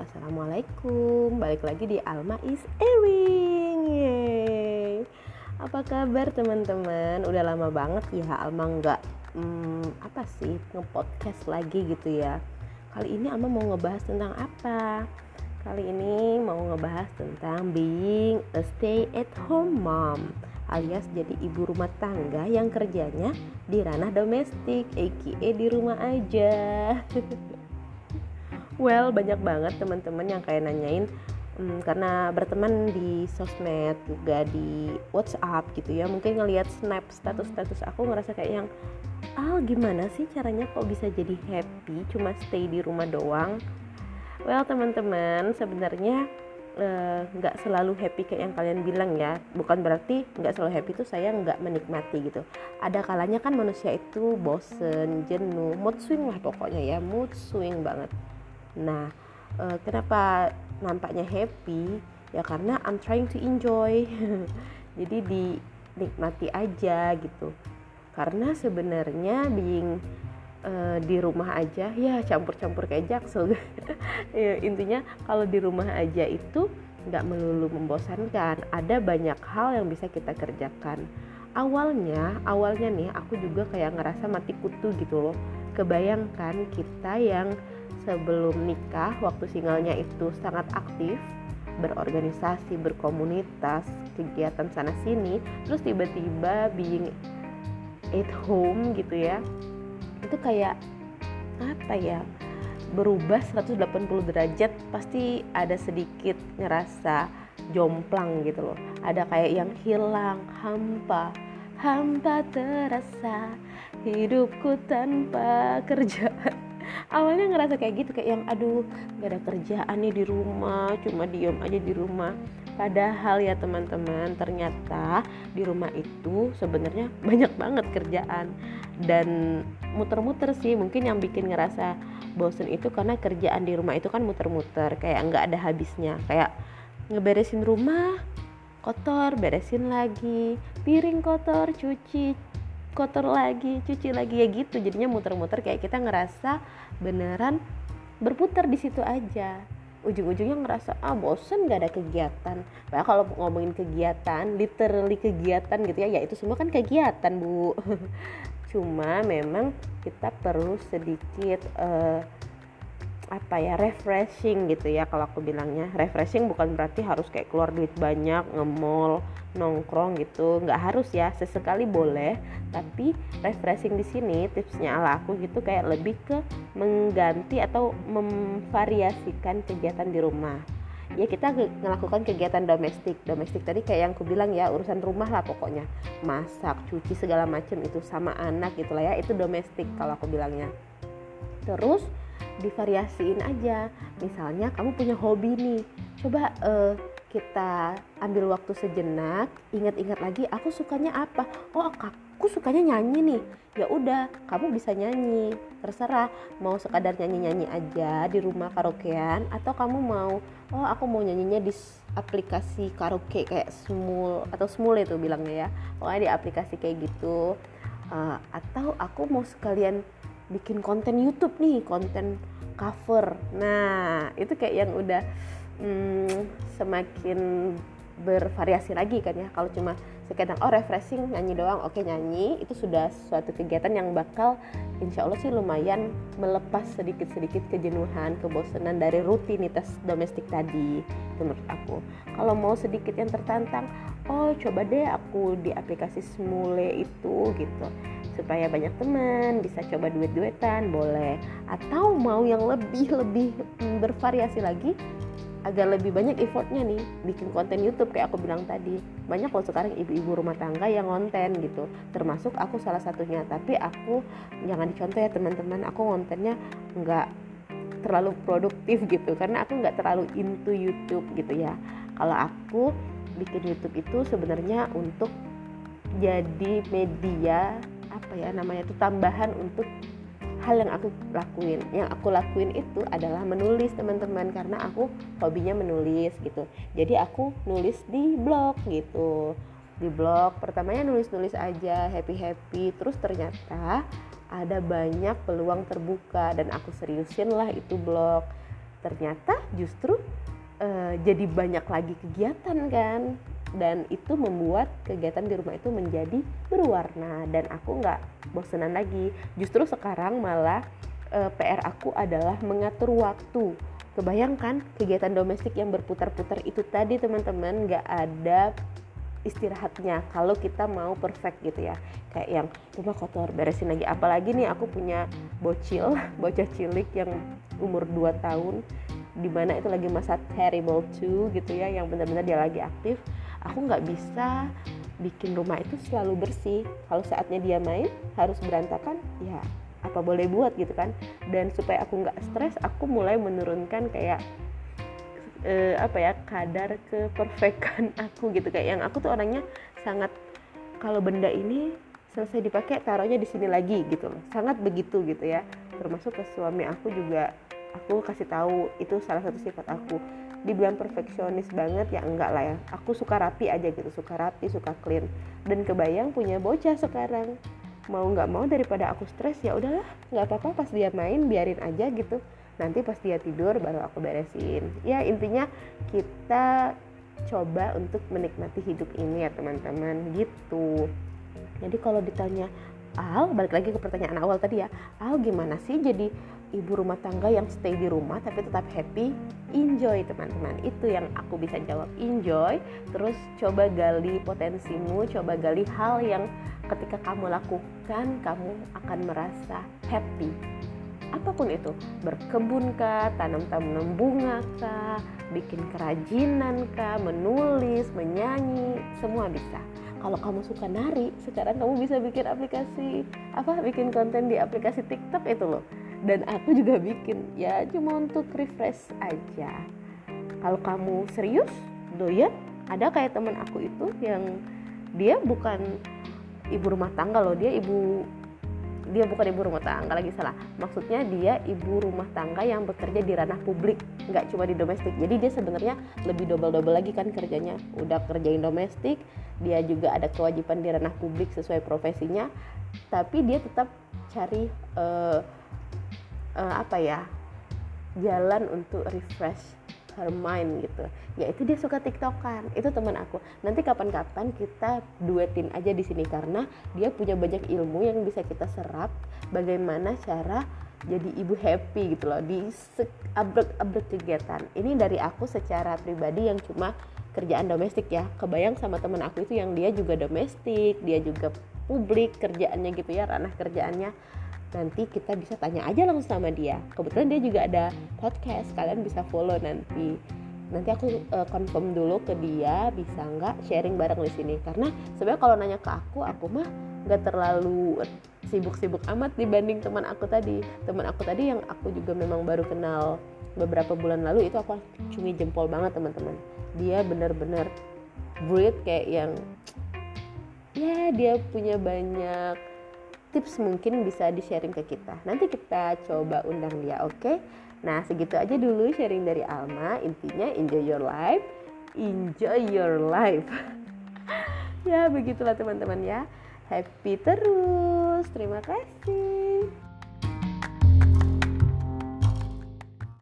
Assalamualaikum Balik lagi di Alma is airing Yeay. Apa kabar teman-teman? Udah lama banget ya Alma nggak hmm, Apa sih nge-podcast lagi gitu ya Kali ini Alma mau ngebahas tentang apa? Kali ini mau ngebahas tentang being a stay at home mom alias jadi ibu rumah tangga yang kerjanya di ranah domestik, aka di rumah aja. well banyak banget teman-teman yang kayak nanyain hmm, karena berteman di sosmed juga di WhatsApp gitu ya. Mungkin ngelihat snap status-status aku ngerasa kayak yang ah gimana sih caranya kok bisa jadi happy cuma stay di rumah doang? Well teman-teman sebenarnya eh, nggak uh, selalu happy kayak yang kalian bilang ya. Bukan berarti nggak selalu happy itu saya nggak menikmati gitu. Ada kalanya kan manusia itu bosen jenuh mood swing lah pokoknya ya mood swing banget Nah, uh, kenapa nampaknya happy? Ya karena I'm trying to enjoy. Jadi dinikmati aja gitu. Karena sebenarnya being uh, di rumah aja ya campur-campur kayak jaksel. ya, intinya kalau di rumah aja itu nggak melulu membosankan. Ada banyak hal yang bisa kita kerjakan. Awalnya, awalnya nih aku juga kayak ngerasa mati kutu gitu loh. Kebayangkan kita yang sebelum nikah waktu singlenya itu sangat aktif berorganisasi, berkomunitas, kegiatan sana sini, terus tiba-tiba being at home gitu ya. Itu kayak apa ya? berubah 180 derajat pasti ada sedikit ngerasa jomplang gitu loh. Ada kayak yang hilang, hampa, hampa terasa hidupku tanpa kerjaan awalnya ngerasa kayak gitu kayak yang aduh gak ada kerjaan nih di rumah cuma diem aja di rumah. Padahal ya teman-teman ternyata di rumah itu sebenarnya banyak banget kerjaan. Dan muter-muter sih mungkin yang bikin ngerasa bosen itu karena kerjaan di rumah itu kan muter-muter kayak nggak ada habisnya. Kayak ngeberesin rumah kotor beresin lagi piring kotor cuci kotor lagi cuci lagi ya gitu. Jadinya muter-muter kayak kita ngerasa beneran berputar di situ aja. Ujung-ujungnya ngerasa ah bosen gak ada kegiatan. Nah kalau ngomongin kegiatan literally kegiatan gitu ya ya itu semua kan kegiatan bu. Cuma memang kita perlu sedikit uh, apa ya refreshing gitu ya kalau aku bilangnya. Refreshing bukan berarti harus kayak keluar duit banyak nge-mall nongkrong gitu. Nggak harus ya sesekali boleh. Tapi refreshing di sini tipsnya ala aku gitu kayak lebih ke mengganti atau memvariasikan kegiatan di rumah. Ya kita melakukan kegiatan domestik. Domestik tadi kayak yang aku bilang ya urusan rumah lah pokoknya. Masak cuci segala macam itu sama anak gitulah ya itu domestik kalau aku bilangnya. Terus divariasiin aja. Misalnya kamu punya hobi nih coba uh, kita ambil waktu sejenak ingat-ingat lagi aku sukanya apa? Oh aku sukanya nyanyi nih. Ya udah kamu bisa nyanyi. Terserah mau sekadar nyanyi-nyanyi aja di rumah karaokean atau kamu mau oh aku mau nyanyinya di aplikasi karaoke kayak smul atau smul itu bilangnya ya. Pokoknya di aplikasi kayak gitu. Uh, atau aku mau sekalian bikin konten YouTube nih konten cover. Nah itu kayak yang udah hmm, semakin bervariasi lagi kan ya. Kalau cuma sekedar oh refreshing nyanyi doang oke nyanyi. Itu sudah suatu kegiatan yang bakal insya Allah sih lumayan melepas sedikit-sedikit kejenuhan kebosanan dari rutinitas domestik tadi menurut aku. Kalau mau sedikit yang tertantang oh coba deh aku di aplikasi Smule itu gitu supaya banyak teman bisa coba duet-duetan boleh. Atau mau yang lebih lebih bervariasi lagi agar lebih banyak effortnya nih bikin konten YouTube kayak aku bilang tadi. Banyak loh sekarang ibu-ibu rumah tangga yang konten gitu. Termasuk aku salah satunya. Tapi aku jangan dicontoh ya teman-teman aku kontennya nggak terlalu produktif gitu. Karena aku nggak terlalu into YouTube gitu ya. Kalau aku bikin YouTube itu sebenarnya untuk jadi media apa ya namanya itu tambahan untuk hal yang aku lakuin. Yang aku lakuin itu adalah menulis teman-teman karena aku hobinya menulis gitu. Jadi aku nulis di blog gitu. Di blog pertamanya nulis-nulis aja happy-happy. Terus ternyata ada banyak peluang terbuka dan aku seriusin lah itu blog. Ternyata justru uh, jadi banyak lagi kegiatan kan dan itu membuat kegiatan di rumah itu menjadi berwarna. Dan aku nggak bosenan lagi. Justru sekarang malah uh, eh, PR aku adalah mengatur waktu. Kebayangkan kegiatan domestik yang berputar-putar itu tadi teman-teman? Nggak ada istirahatnya kalau kita mau perfect gitu ya. Kayak yang rumah kotor beresin lagi. Apalagi nih aku punya bocil bocah cilik yang umur 2 tahun di mana itu lagi masa terrible too gitu ya yang benar-benar dia lagi aktif aku nggak bisa bikin rumah itu selalu bersih. Kalau saatnya dia main harus berantakan ya apa boleh buat gitu kan. Dan supaya aku nggak stres aku mulai menurunkan kayak eh, apa ya kadar keperfekan aku gitu. Kayak yang aku tuh orangnya sangat kalau benda ini selesai dipakai taruhnya di sini lagi gitu loh. Sangat begitu gitu ya. Termasuk ke suami aku juga aku kasih tahu itu salah satu sifat aku dibilang perfeksionis banget ya enggak lah ya. Aku suka rapi aja gitu suka rapi suka clean. Dan kebayang punya bocah sekarang. Mau nggak mau daripada aku stres ya udahlah nggak apa-apa pas dia main biarin aja gitu. Nanti pas dia tidur baru aku beresin. Ya intinya kita coba untuk menikmati hidup ini ya teman-teman. Gitu. Jadi kalau ditanya Al balik lagi ke pertanyaan awal tadi ya. Al gimana sih jadi ibu rumah tangga yang stay di rumah tapi tetap happy? Enjoy teman-teman. Itu yang aku bisa jawab. Enjoy terus coba gali potensimu coba gali hal yang ketika kamu lakukan kamu akan merasa happy apa pun itu berkebun kah tanam-tanam bunga kah bikin kerajinan kah menulis menyanyi semua bisa. Kalau kamu suka nari sekarang kamu bisa bikin aplikasi apa bikin konten di aplikasi TikTok itu loh. Dan aku juga bikin ya cuma untuk refresh aja. Kalau kamu serius doyan ada kayak teman aku itu yang dia bukan ibu rumah tangga loh dia ibu dia bukan ibu rumah tangga lagi salah. Maksudnya dia ibu rumah tangga yang bekerja di ranah publik nggak cuma di domestik. Jadi dia sebenarnya lebih double double lagi kan kerjanya. Udah kerjain domestik dia juga ada kewajiban di ranah publik sesuai profesinya tapi dia tetap cari uh, uh, apa ya jalan untuk refresh her mind gitu. Yaitu dia suka tiktokan. Itu teman aku. Nanti kapan-kapan kita duetin aja di sini karena dia punya banyak ilmu yang bisa kita serap bagaimana cara jadi ibu happy gitu loh di abrek-abrek kegiatan. Ini dari aku secara pribadi yang cuma kerjaan domestik ya. Kebayang sama teman aku itu yang dia juga domestik dia juga publik kerjaannya gitu ya ranah kerjaannya. Nanti kita bisa tanya aja langsung sama dia. Kebetulan dia juga ada podcast kalian bisa follow nanti. Nanti aku uh, confirm dulu ke dia bisa nggak sharing bareng di sini. Karena sebenarnya kalau nanya ke aku aku mah nggak terlalu sibuk-sibuk amat dibanding teman aku tadi. Teman aku tadi yang aku juga memang baru kenal beberapa bulan lalu itu aku cumi jempol banget teman-teman. Dia bener-bener breed kayak yang ya dia punya banyak tips mungkin bisa di-sharing ke kita. Nanti kita coba undang dia, oke? Okay? Nah, segitu aja dulu sharing dari Alma. Intinya enjoy your life, enjoy your life. ya, begitulah teman-teman ya. Happy terus. Terima kasih.